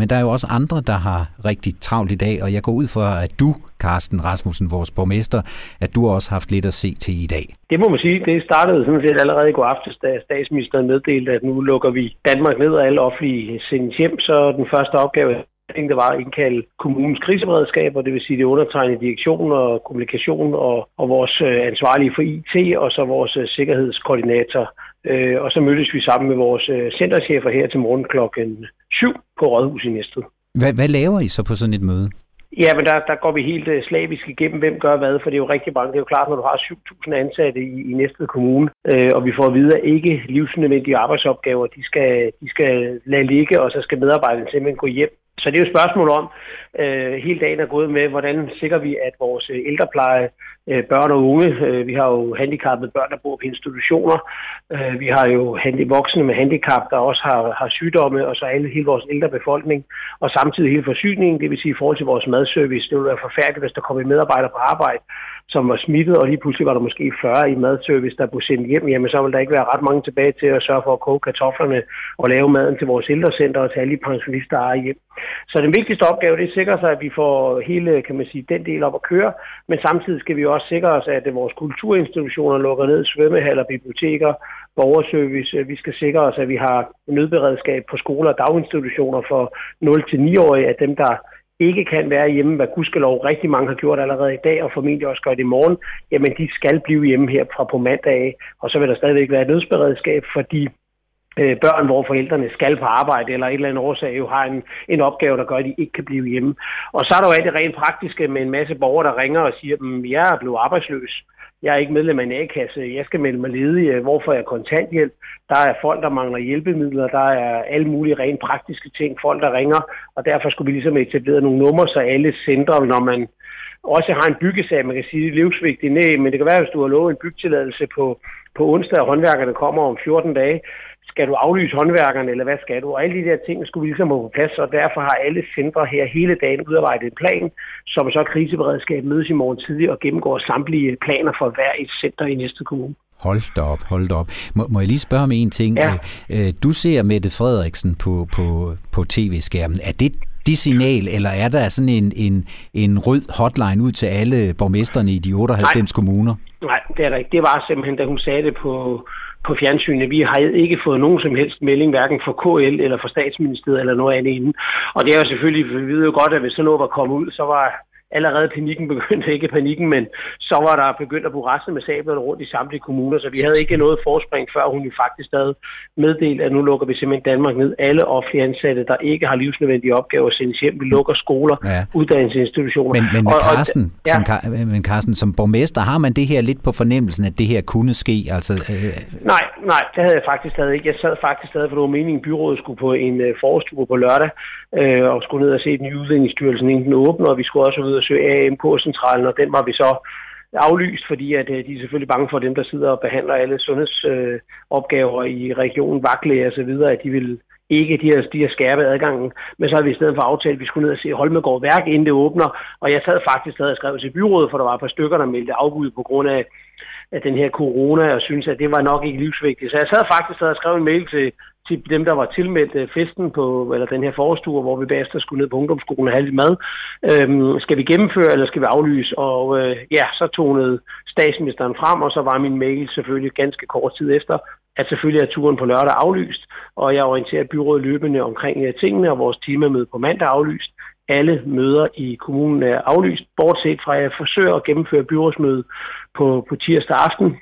Men der er jo også andre, der har rigtig travlt i dag, og jeg går ud fra, at du, Carsten Rasmussen, vores borgmester, at du også har haft lidt at se til i dag. Det må man sige. Det startede sådan set allerede i går aftes, da statsministeren meddelte, at nu lukker vi Danmark ned, og alle offentlige sendes hjem. Så den første opgave, det var at indkalde kommunens kriseberedskaber, det vil sige det undertegnede direktion og kommunikation og, og vores øh, ansvarlige for IT, og så vores øh, sikkerhedskoordinator. Øh, og så mødtes vi sammen med vores centerchefer her til morgen klokken 7 på Rådhus i Næstved. Hvad, hvad laver I så på sådan et møde? Ja, men der, der går vi helt uh, slavisk igennem, hvem gør hvad, for det er jo rigtig mange. Det er jo klart, når du har 7.000 ansatte i, i næste kommune, øh, og vi får at vide, at ikke livsnødvendige arbejdsopgaver, de skal, de skal lade ligge, og så skal medarbejderne simpelthen gå hjem så det er jo et spørgsmål om, øh, hele dagen er gået med, hvordan sikrer vi, at vores øh, ældrepleje, øh, børn og unge, øh, vi har jo handicappede børn, der bor på institutioner, øh, vi har jo voksne med handicap, der også har, har sygdomme, og så alle, hele vores ældre befolkning, og samtidig hele forsyningen, det vil sige i forhold til vores madservice, det ville være forfærdeligt, hvis der kom en medarbejder på arbejde, som var smittet, og lige pludselig var der måske 40 i madservice, der blev sendt hjem, jamen så ville der ikke være ret mange tilbage til at sørge for at koge kartoflerne og lave maden til vores ældrecenter og til alle de pensionister, der er hjem. Så den vigtigste opgave, det er at sikre sig, at vi får hele, kan man sige, den del op at køre, men samtidig skal vi også sikre os, at vores kulturinstitutioner lukker ned, svømmehaller, biblioteker, borgerservice. Vi skal sikre os, at vi har nødberedskab på skoler og daginstitutioner for 0-9-årige, at dem, der ikke kan være hjemme, hvad gudskelov rigtig mange har gjort allerede i dag, og formentlig også gør det i morgen, jamen de skal blive hjemme her fra på mandag af, og så vil der stadigvæk være et nødsberedskab, fordi øh, børn, hvor forældrene skal på arbejde, eller et eller andet årsag jo har en, en opgave, der gør, at de ikke kan blive hjemme. Og så er der jo alt det rent praktiske med en masse borgere, der ringer og siger, at jeg er blevet arbejdsløs. Jeg er ikke medlem af en A-kasse. Jeg skal melde mig ledig. Hvorfor er jeg kontanthjælp? Der er folk, der mangler hjælpemidler. Der er alle mulige rent praktiske ting. Folk, der ringer. Og derfor skulle vi ligesom etablere nogle numre, så alle centre, når man også har en byggesag, man kan sige, livsvigtigt. Nej, men det kan være, hvis du har lovet en bygtilladelse på, på onsdag, og håndværkerne kommer om 14 dage, skal du aflyse håndværkerne, eller hvad skal du? Og alle de der ting skulle vi ligesom have på plads, og derfor har alle centre her hele dagen udarbejdet en plan, som så kriseberedskab mødes i morgen tidlig og gennemgår samtlige planer for hver et center i næste kommune. Hold da op, hold da op. Må, må jeg lige spørge om en ting? Ja. Øh, du ser Mette Frederiksen på, på, på tv-skærmen. Er det det signal, eller er der sådan en, en, en rød hotline ud til alle borgmesterne i de 98 Nej. kommuner? Nej, det er ikke. Det var simpelthen, da hun sagde det på, på fjernsynet. Vi har ikke fået nogen som helst melding, hverken fra KL eller fra statsministeriet eller noget andet inden. Og det er jo selvfølgelig, vi ved jo godt, at hvis sådan noget var kommet ud, så var allerede panikken begyndte, ikke panikken, men så var der begyndt at bruge resten med sablerne rundt i samtlige kommuner, så vi havde ikke noget forspring, før hun jo faktisk havde meddelt, at nu lukker vi simpelthen Danmark ned. Alle offentlige ansatte, der ikke har livsnødvendige opgaver, sendes hjem. Vi lukker skoler, ja. uddannelsesinstitutioner. Men, men, Carsten, og, ja. som, men Carsten, som borgmester, har man det her lidt på fornemmelsen, at det her kunne ske? Altså, øh... Nej, nej, det havde jeg faktisk stadig ikke. Jeg sad faktisk stadig, for det var meningen, byrådet skulle på en øh, forestue på lørdag, øh, og skulle ned og se den nye udviklingsstyrelsen, inden den åbner, og vi skulle også ud og undersøge AM på centralen, og den var vi så aflyst, fordi at øh, de er selvfølgelig bange for dem, der sidder og behandler alle sundhedsopgaver øh, i regionen, vagtlæger osv., at de vil ikke, de har, de har skærpet adgangen, men så har vi i stedet for aftalt, at vi skulle ned og se Holmegård Værk, inden det åbner, og jeg sad faktisk stadig og skrev til byrådet, for der var et par stykker, der meldte afbud på grund af, af den her corona, og synes, at det var nok ikke livsvigtigt. Så jeg sad faktisk og skrev en mail til til dem, der var tilmeldt øh, festen på, eller den her forestue, hvor vi bagefter skulle ned på ungdomsskolen og have lidt mad. Øhm, skal vi gennemføre, eller skal vi aflyse? Og øh, ja, så tonede statsministeren frem, og så var min mail selvfølgelig ganske kort tid efter, at selvfølgelig er turen på lørdag aflyst, og jeg orienterer byrådet løbende omkring øh, tingene, og vores timemøde på mandag aflyst. Alle møder i kommunen er aflyst, bortset fra at jeg forsøger at gennemføre byrådsmødet på, på tirsdag aften,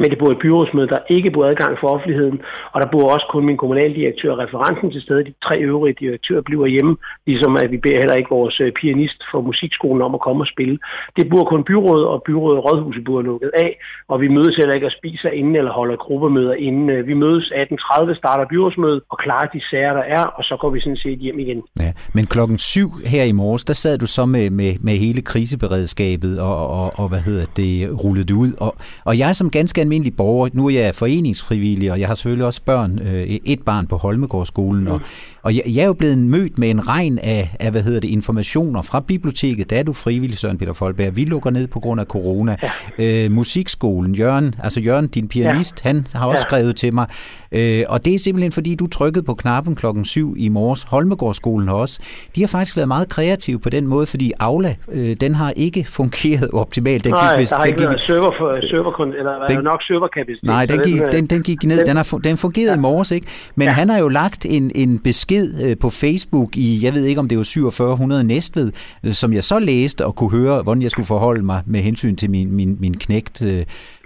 men det bor et byrådsmøde, der ikke bor adgang for offentligheden, og der bor også kun min kommunaldirektør og referenten til stede. De tre øvrige direktører bliver hjemme, ligesom at vi beder heller ikke vores øh, pianist fra musikskolen om at komme og spille. Det bor kun byrådet, og byrådet og rådhuset bor lukket af, og vi mødes heller ikke og spiser inden eller holder gruppemøder inden. Øh, vi mødes 18.30, starter byrådsmødet og klarer de sager, der er, og så går vi sådan set hjem igen. Ja, men klokken syv her i morges, der sad du så med, med, med hele kriseberedskabet og, og, og hvad hedder det, rullede det ud. Og, og jeg som ganske almindelig borger. Nu er jeg foreningsfrivillig, og jeg har selvfølgelig også børn, øh, et barn på Holmegårdsskolen, mm. og, og jeg, jeg er jo blevet mødt med en regn af, af, hvad hedder det, informationer fra biblioteket. Der er du frivillig, Søren Peter Folberg. Vi lukker ned på grund af corona. Ja. Øh, musikskolen, Jørgen, altså Jørgen, din pianist, ja. han har også ja. skrevet til mig, øh, og det er simpelthen fordi, du trykkede på knappen klokken 7 i morges. Holmegårdsskolen har også. De har faktisk været meget kreative på den måde, fordi Aula, øh, den har ikke fungeret optimalt. Den Nej, gik, hvis, der har den ikke gik, server, for, server, eller den, nok serverkapacitet. Nej, den gik, den, den gik ned. Den, har, den fungerede ja. i morges, ikke? Men ja. han har jo lagt en, en besked øh, på Facebook i, jeg ved ikke om det var 4700 Næstved, øh, som jeg så læste og kunne høre, hvordan jeg skulle forholde mig med hensyn til min, min, min knægt.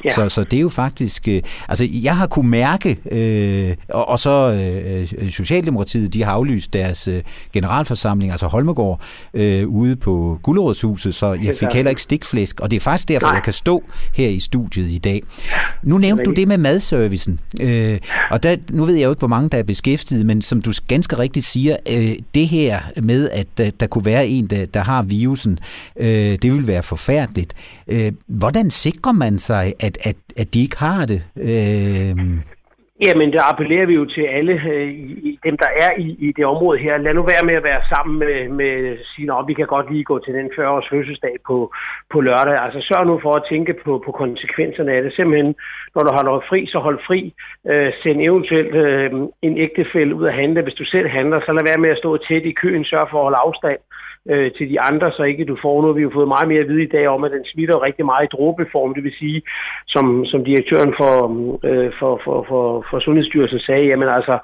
Ja. Så, så det er jo faktisk... Øh, altså, jeg har kunne mærke, øh, og, og så øh, Socialdemokratiet, de har aflyst deres øh, generalforsamling, altså Holmegård, øh, ude på Gulerodshuset, så jeg fik heller ikke stikflæsk, og det er faktisk derfor, Nej. jeg kan stå her i studiet i dag. Nu nævnte du det med madservicen, øh, og der, nu ved jeg jo ikke, hvor mange der er beskæftiget, men som du ganske rigtigt siger, øh, det her med, at der, der kunne være en, der, der har virusen, øh, det vil være forfærdeligt. Øh, hvordan sikrer man sig, at at, at, at de ikke har det. Øh... Jamen, der appellerer vi jo til alle øh, i, dem, der er i, i det område her. Lad nu være med at være sammen med, med sine op. vi kan godt lige gå til den 40-års fødselsdag på, på lørdag. Altså sørg nu for at tænke på, på konsekvenserne af det. Simpelthen, når du har fri, så hold fri. Øh, send eventuelt øh, en ægtefælde ud at handle. Hvis du selv handler, så lad være med at stå tæt i køen. Sørg for at holde afstand øh, til de andre, så ikke du får noget. Vi har fået meget mere at vide i dag om, at den smitter rigtig meget i dråbeform, det vil sige, som, som direktøren for, øh, for, for, for, for Sundhedsstyrelsen sagde, jamen altså,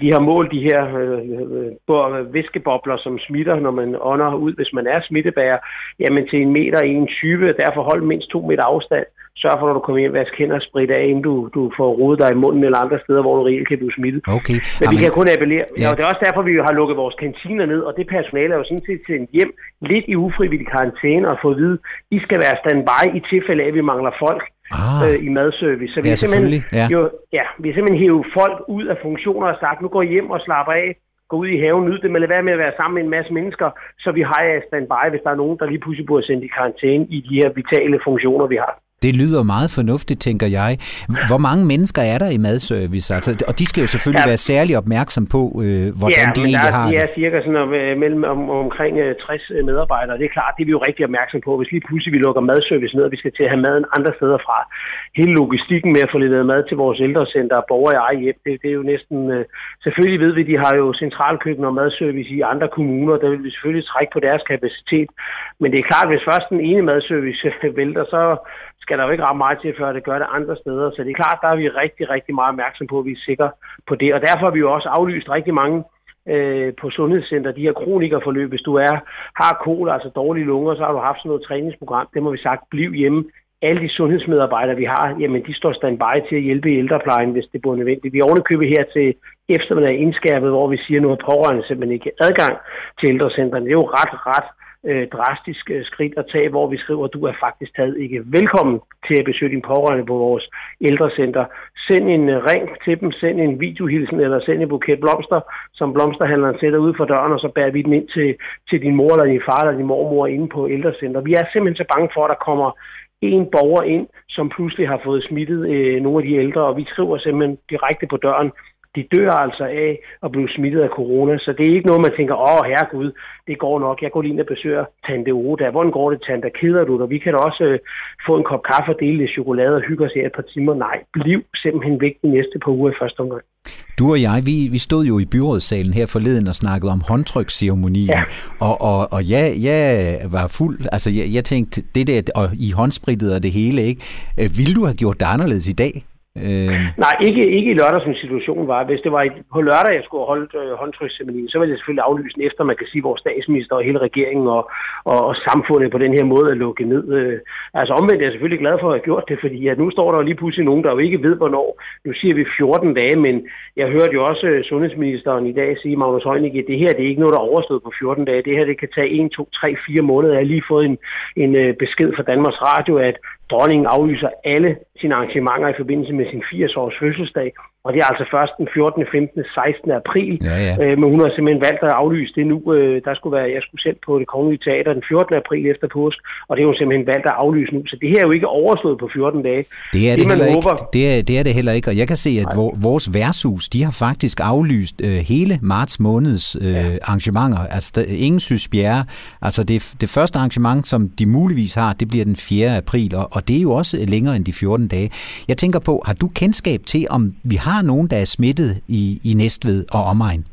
de har målt de her øh, øh, viskebobler, som smitter, når man ånder ud, hvis man er smittebærer, jamen til en meter 21, derfor hold mindst to meter afstand sørg for, når du kommer hjem, vask hænder og sprit af, inden du, du får rodet dig i munden eller andre steder, hvor du reelt kan blive smittet. Okay. Men vi kan kun appellere. Ja. Og det er også derfor, vi har lukket vores kantiner ned, og det personale er jo sådan set sendt hjem lidt i ufrivillig karantæne og fået at vide, I skal være standby i tilfælde af, at vi mangler folk. Ah. Øh, i madservice. Så vi, ja, simpelthen, ja. Jo, ja, vi har simpelthen hævet folk ud af funktioner og sagt, nu går I hjem og slapper af, gå ud i haven, nyde det, men lad være med at være sammen med en masse mennesker, så vi har jer standby, hvis der er nogen, der lige pludselig burde sendt i karantæne i de her vitale funktioner, vi har. Det lyder meget fornuftigt, tænker jeg. Hvor mange mennesker er der i madservice? Altså, og de skal jo selvfølgelig ja. være særlig opmærksom på, øh, hvordan ja, de egentlig der, har det. Ja, cirka sådan om, øh, mellem om, omkring 60 øh, øh, medarbejdere. Det er klart, det er vi jo rigtig opmærksom på. Hvis lige pludselig vi lukker madservice ned, og vi skal til at have maden andre steder fra. Hele logistikken med at få leveret mad til vores ældrecenter og borgere i eget hjem, det, det er jo næsten... Øh, selvfølgelig ved vi, de har jo centralkøkken og madservice i andre kommuner. Der vil vi selvfølgelig trække på deres kapacitet. Men det er klart, hvis først den ene madservice vælter, så, skal der jo ikke ramme meget til, før det gør det andre steder. Så det er klart, der er vi rigtig, rigtig meget opmærksom på, at vi er sikre på det. Og derfor har vi jo også aflyst rigtig mange øh, på sundhedscenter, de her kronikerforløb. Hvis du er, har kol, altså dårlige lunger, så har du haft sådan noget træningsprogram. Det må vi sagt, bliv hjemme. Alle de sundhedsmedarbejdere, vi har, jamen de står standby til at hjælpe i ældreplejen, hvis det bliver nødvendigt. Vi er ovenikøbet her til eftermiddag indskærpet, hvor vi siger, at nu har pårørende simpelthen ikke adgang til ældrecentrene. Det er jo ret, ret øh, drastisk øh, skridt at tage, hvor vi skriver, at du er faktisk taget ikke velkommen til at besøge din pårørende på vores ældrecenter. Send en øh, ring til dem, send en videohilsen eller send en buket blomster, som blomsterhandleren sætter ud for døren, og så bærer vi den ind til, til din mor eller din far eller din mormor inde på ældrecenter. Vi er simpelthen så bange for, at der kommer en borger ind, som pludselig har fået smittet øh, nogle af de ældre, og vi skriver simpelthen direkte på døren, de dør altså af at blive smittet af corona, så det er ikke noget, man tænker, åh herregud, det går nok, jeg går lige ind og besøger Tante Oda. Hvordan går det, Tante? Keder du dig? Vi kan også øh, få en kop kaffe og dele lidt chokolade og hygge os her et par timer. Nej, bliv simpelthen væk de næste par uger i første omgang. Du og jeg, vi, vi stod jo i byrådssalen her forleden og snakkede om håndtryksceremonien, ja. og, og, og jeg, jeg var fuld, altså jeg, jeg tænkte, det der, og i håndsprittet og det hele, ikke? Øh, ville du have gjort det anderledes i dag? Øh... Nej, ikke, ikke i lørdag, som situationen var. Hvis det var på lørdag, jeg skulle holde øh, håndtryksceremonien, så ville jeg selvfølgelig aflyse den efter, man kan sige, vores statsminister og hele regeringen og, og, og samfundet på den her måde at lukke ned. Øh, altså omvendt er jeg selvfølgelig glad for at have gjort det, fordi at nu står der lige pludselig nogen, der jo ikke ved, hvornår. Nu siger vi 14 dage, men jeg hørte jo også øh, sundhedsministeren i dag sige, Magnus Heunicke, at det her det er ikke noget, der er overstået på 14 dage. Det her det kan tage 1, 2, 3, 4 måneder. Jeg har lige fået en, en øh, besked fra Danmarks Radio, at dronningen aflyser alle sine arrangementer i forbindelse med sin 80-års fødselsdag og det er altså først den 14., 15., 16. april, Ja, ja. Øh, men hun har simpelthen valgt at aflyse det nu. Øh, der skulle være, jeg skulle selv på det kongelige teater den 14. april efter påsk, og det har hun simpelthen valgt at aflyse nu. Så det her er jo ikke overstået på 14 dage. Det er det, Det, man heller håber- ikke. Det er, det er det heller ikke, og jeg kan se, at vor, vores værtshus, de har faktisk aflyst øh, hele marts måneds øh, ja. arrangementer. Altså, der, ingen synes Bjerre. Altså, det, det første arrangement, som de muligvis har, det bliver den 4. april, og, og det er jo også længere end de 14 dage. Jeg tænker på, har du kendskab til, om vi har nogen, der er smittet i, i Næstved og omegn?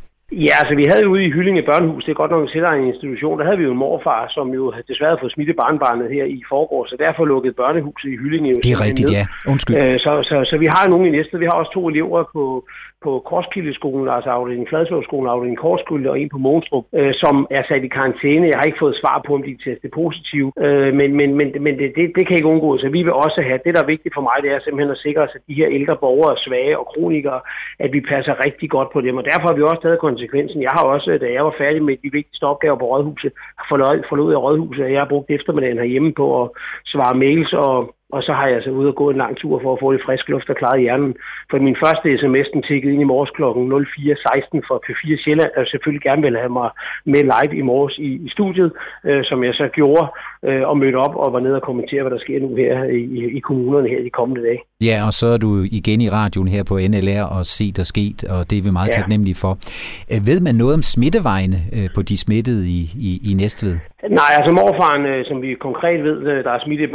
Ja, altså vi havde jo ude i Hyllinge Børnehus, det er godt nok en selvejende institution, der havde vi jo en morfar, som jo desværre fået smittet barnbarnet her i forgårs, så derfor lukkede børnehuset i Hyllinge jo Det er rigtigt, ned. ja. Undskyld. Øh, så, så, så vi har nogen i næste. Vi har også to elever på, på Korskildeskolen, altså afdelingen Fladsvågskolen, afdelingen Korskilde og en på Månstrup, øh, som er sat i karantæne. Jeg har ikke fået svar på, om de er testet positive, øh, men, men, men, men det, det, det kan ikke undgås. Så vi vil også have, det der er vigtigt for mig, det er simpelthen at sikre os, at de her ældre borgere, svage og kronikere, at vi passer rigtig godt på dem. Og derfor har vi også taget konsekvensen. Jeg har også, da jeg var færdig med de vigtigste opgaver på Rådhuset, forlod, forlod jeg Rådhuset, og jeg har brugt eftermiddagen herhjemme på at svare mails og og så har jeg altså ude og gå en lang tur for at få lidt frisk luft og klare hjernen. For min første sms, den tikkede ind i morges kl. 04.16 for P4 Sjælland, der selvfølgelig gerne ville have mig med live i morges i, i studiet, øh, som jeg så gjorde øh, og mødte op og var nede og kommentere, hvad der sker nu her i, i kommunerne her de kommende dage. Ja, og så er du igen i radioen her på NLR og set og sket, og det er vi meget Ja. taknemmelige for. Øh, Ved man noget om smittevejene øh, på de smittede i, i, i Næstved? Nej, altså morfaren, øh, som vi konkret ved, der er smittet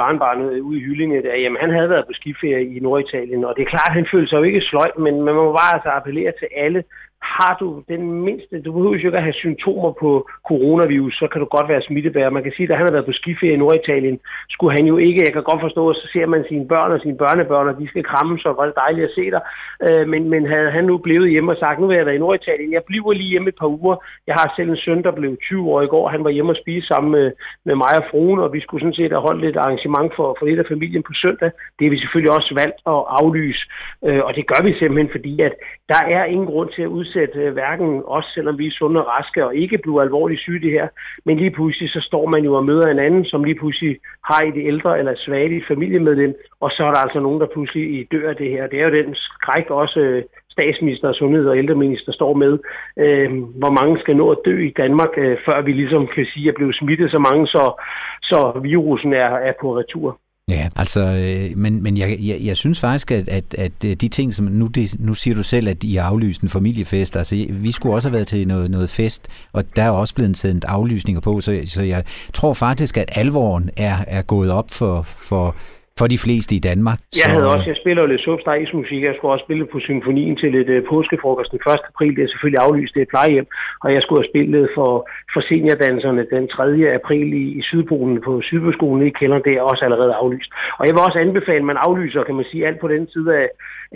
øh, ude i Hyllinge, der, jamen han havde været på skiferie i Norditalien, og det er klart, han følte sig jo ikke sløjt, men man må bare altså appellere til alle. Har du den mindste, du behøver jo ikke at have symptomer på coronavirus, så kan du godt være smittebærer. Man kan sige, at da han har været på skiferie i Norditalien, skulle han jo ikke, jeg kan godt forstå, at så ser man sine børn og sine børnebørn, og de skal kramme, så var det dejligt at se dig. Øh, men, men havde han nu blevet hjemme og sagt, nu vil jeg være i Norditalien, jeg bliver lige hjemme et par uger. Jeg har selv en søn, der blev 20 år i går, han var hjemme og spise sammen med, med mig og fruen, og vi skulle sådan set have holdt lidt arrangement for, for lidt af familien på søndag. Det har vi selvfølgelig også valgt at aflyse, øh, og det gør vi simpelthen, fordi at der er ingen grund til at udsætte øh, hverken os, selvom vi er sunde og raske og ikke bliver alvorligt syge det her, men lige pludselig så står man jo og møder en anden, som lige pludselig har et ældre eller svagt familiemedlem, og så er der altså nogen, der pludselig dør af det her. Det er jo den skræk også øh, statsminister, sundhed og ældreminister står med, øh, hvor mange skal nå at dø i Danmark, øh, før vi ligesom kan sige, at blev smittet så mange, så, så virusen er, er på retur. Ja, altså, øh, men, men jeg, jeg, jeg synes faktisk, at, at, at øh, de ting, som nu, det, nu siger du selv, at I har aflyst en familiefest, altså vi skulle også have været til noget, noget fest, og der er også blevet sendt aflysninger på, så, så jeg tror faktisk, at alvoren er, er gået op for, for, for de fleste i Danmark. Jeg så, havde også, jeg spiller jo lidt substejsmusik, jeg skulle også spille på symfonien til lidt uh, påskefrokost den 1. april, det er selvfølgelig aflyst, det er plejehjem, og jeg skulle have spillet for, for seniordanserne den 3. april i, i Sydpolen på Sydbøskolen i kælderen, det er også allerede aflyst. Og jeg vil også anbefale, at man aflyser, kan man sige, alt på den side af,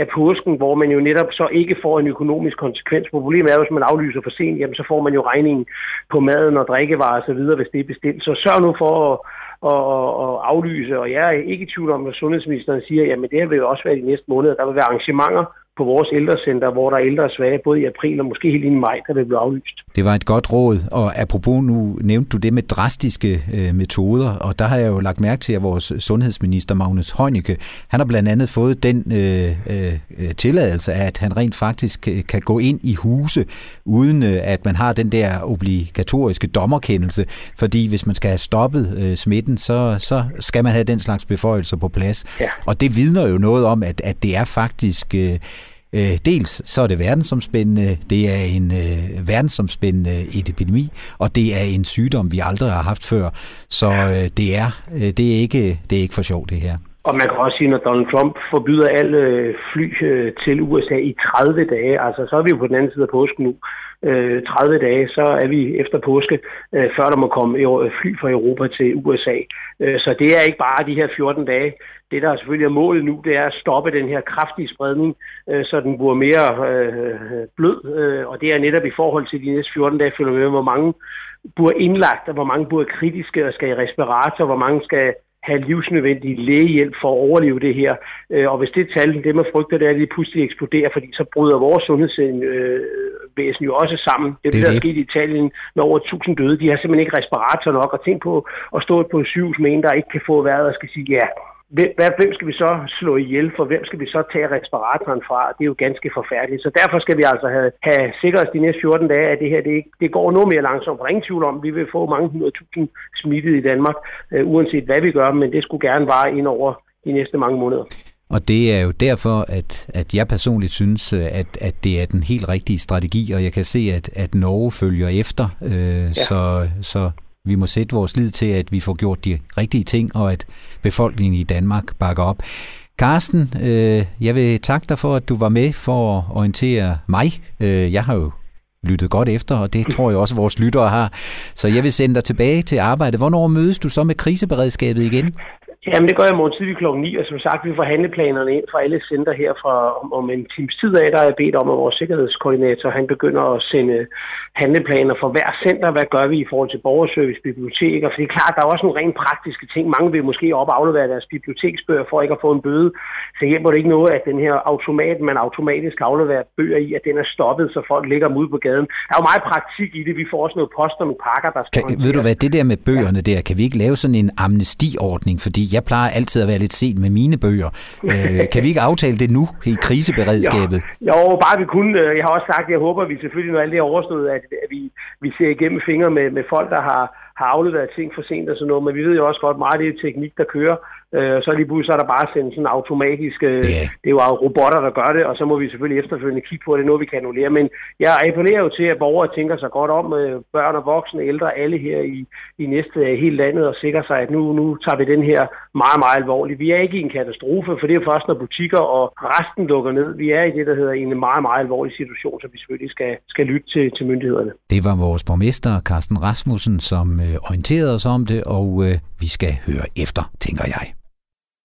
af påsken, hvor man jo netop så ikke får en økonomisk konsekvens. Problemet er, at hvis man aflyser for sent, jamen, så får man jo regningen på maden og drikkevarer osv., hvis det er bestilt. Så sørg nu for at og, og, og aflyse, og jeg er ikke i tvivl om, at sundhedsministeren siger, jamen det her vil jo også være de næste måneder. Der vil være arrangementer på vores ældrecenter, hvor der er ældre svage, både i april og måske helt ind i maj, der vil blive aflyst. Det var et godt råd, og apropos nu nævnte du det med drastiske øh, metoder, og der har jeg jo lagt mærke til, at vores sundhedsminister Magnus Heunicke, han har blandt andet fået den øh, øh, tilladelse, at han rent faktisk øh, kan gå ind i huse, uden øh, at man har den der obligatoriske dommerkendelse, fordi hvis man skal have stoppet øh, smitten, så, så skal man have den slags beføjelser på plads. Ja. Og det vidner jo noget om, at, at det er faktisk... Øh, Øh, dels så er det verdensomspændende, det er en øh, verdensomspændende epidemi, og det er en sygdom, vi aldrig har haft før. Så øh, det, er, øh, det, er ikke, det er ikke for sjov, det her. Og man kan også sige, når Donald Trump forbyder alle øh, fly øh, til USA i 30 dage, altså så er vi jo på den anden side af påsken nu, øh, 30 dage, så er vi efter påske, øh, før der må komme fly fra Europa til USA. Øh, så det er ikke bare de her 14 dage. Det, der selvfølgelig er målet nu, det er at stoppe den her kraftige spredning, øh, så den bliver mere øh, blød. Øh, og det er netop i forhold til de næste 14 dage, følger med, hvor mange bliver indlagt, og hvor mange bliver kritiske og skal i respirator, hvor mange skal have livsnødvendig lægehjælp for at overleve det her. Øh, og hvis det tal, det man frygter, det er, at det pludselig eksploderer, fordi så bryder vores sundhedsvæsen jo også sammen. Det er det, Det er der er sket i Italien med over 1000 døde. De har simpelthen ikke respirator nok, og tænk på at stå på et sygehus med en, der ikke kan få vejret og skal sige, ja, hvem, hvem skal vi så slå ihjel, for hvem skal vi så tage respiratoren fra? Det er jo ganske forfærdeligt. Så derfor skal vi altså have, have sikret os de næste 14 dage, at det her det, det går noget mere langsomt. For ingen tvivl om, vi vil få mange hundredtusind smittet i Danmark, øh, uanset hvad vi gør, men det skulle gerne vare ind over de næste mange måneder. Og det er jo derfor, at, at jeg personligt synes, øh, at, at det er den helt rigtige strategi, og jeg kan se, at, at Norge følger efter, øh, ja. så, så vi må sætte vores lid til, at vi får gjort de rigtige ting, og at befolkningen i Danmark bakker op. Carsten, øh, jeg vil takke dig for, at du var med for at orientere mig. Øh, jeg har jo lyttet godt efter, og det tror jeg også, vores lyttere har. Så jeg vil sende dig tilbage til arbejde. Hvornår mødes du så med kriseberedskabet igen? Jamen, det gør jeg morgen tidlig klokken 9, og som sagt, vi får handleplanerne ind fra alle center her fra om, om en times tid af, der er bedt om, at vores sikkerhedskoordinator, han begynder at sende handleplaner for hver center. Hvad gør vi i forhold til borgerservice, biblioteker? For det er klart, der er også nogle rent praktiske ting. Mange vil måske op aflevere deres biblioteksbøger for ikke at få en bøde. Så hjælper det ikke noget, at den her automat, man automatisk afleverer bøger i, at den er stoppet, så folk ligger dem ude på gaden. Der er jo meget praktik i det. Vi får også noget post og nogle pakker, der. Kan, ved du hvad, det der med bøgerne ja. der, kan vi ikke lave sådan en amnestiordning? Fordi jeg plejer altid at være lidt sent med mine bøger. Øh, kan vi ikke aftale det nu i kriseberedskabet? Jo, jo, bare vi kunne. Øh, jeg har også sagt, at jeg håber, at vi selvfølgelig, når alt det er overstået, at, at vi, vi ser igennem fingre med, med folk, der har, har afleveret ting for sent og sådan noget. Men vi ved jo også godt, meget af det er teknik, der kører. Øh, så lige pludselig så er der bare sendt sådan automatisk, øh, yeah. det er jo robotter, der gør det, og så må vi selvfølgelig efterfølgende kigge på, at det er noget, vi kan annullere. Men jeg appellerer jo til, at borgere tænker sig godt om, øh, børn og voksne, ældre, alle her i, i næste øh, hele landet, og sikrer sig, at nu, nu tager vi den her meget, meget alvorligt. Vi er ikke i en katastrofe, for det er først, når butikker og resten lukker ned. Vi er i det, der hedder en meget, meget alvorlig situation, så vi selvfølgelig skal, skal lytte til, til myndighederne. Det var vores borgmester, Carsten Rasmussen, som øh, orienterede os om det, og øh, vi skal høre efter, tænker jeg.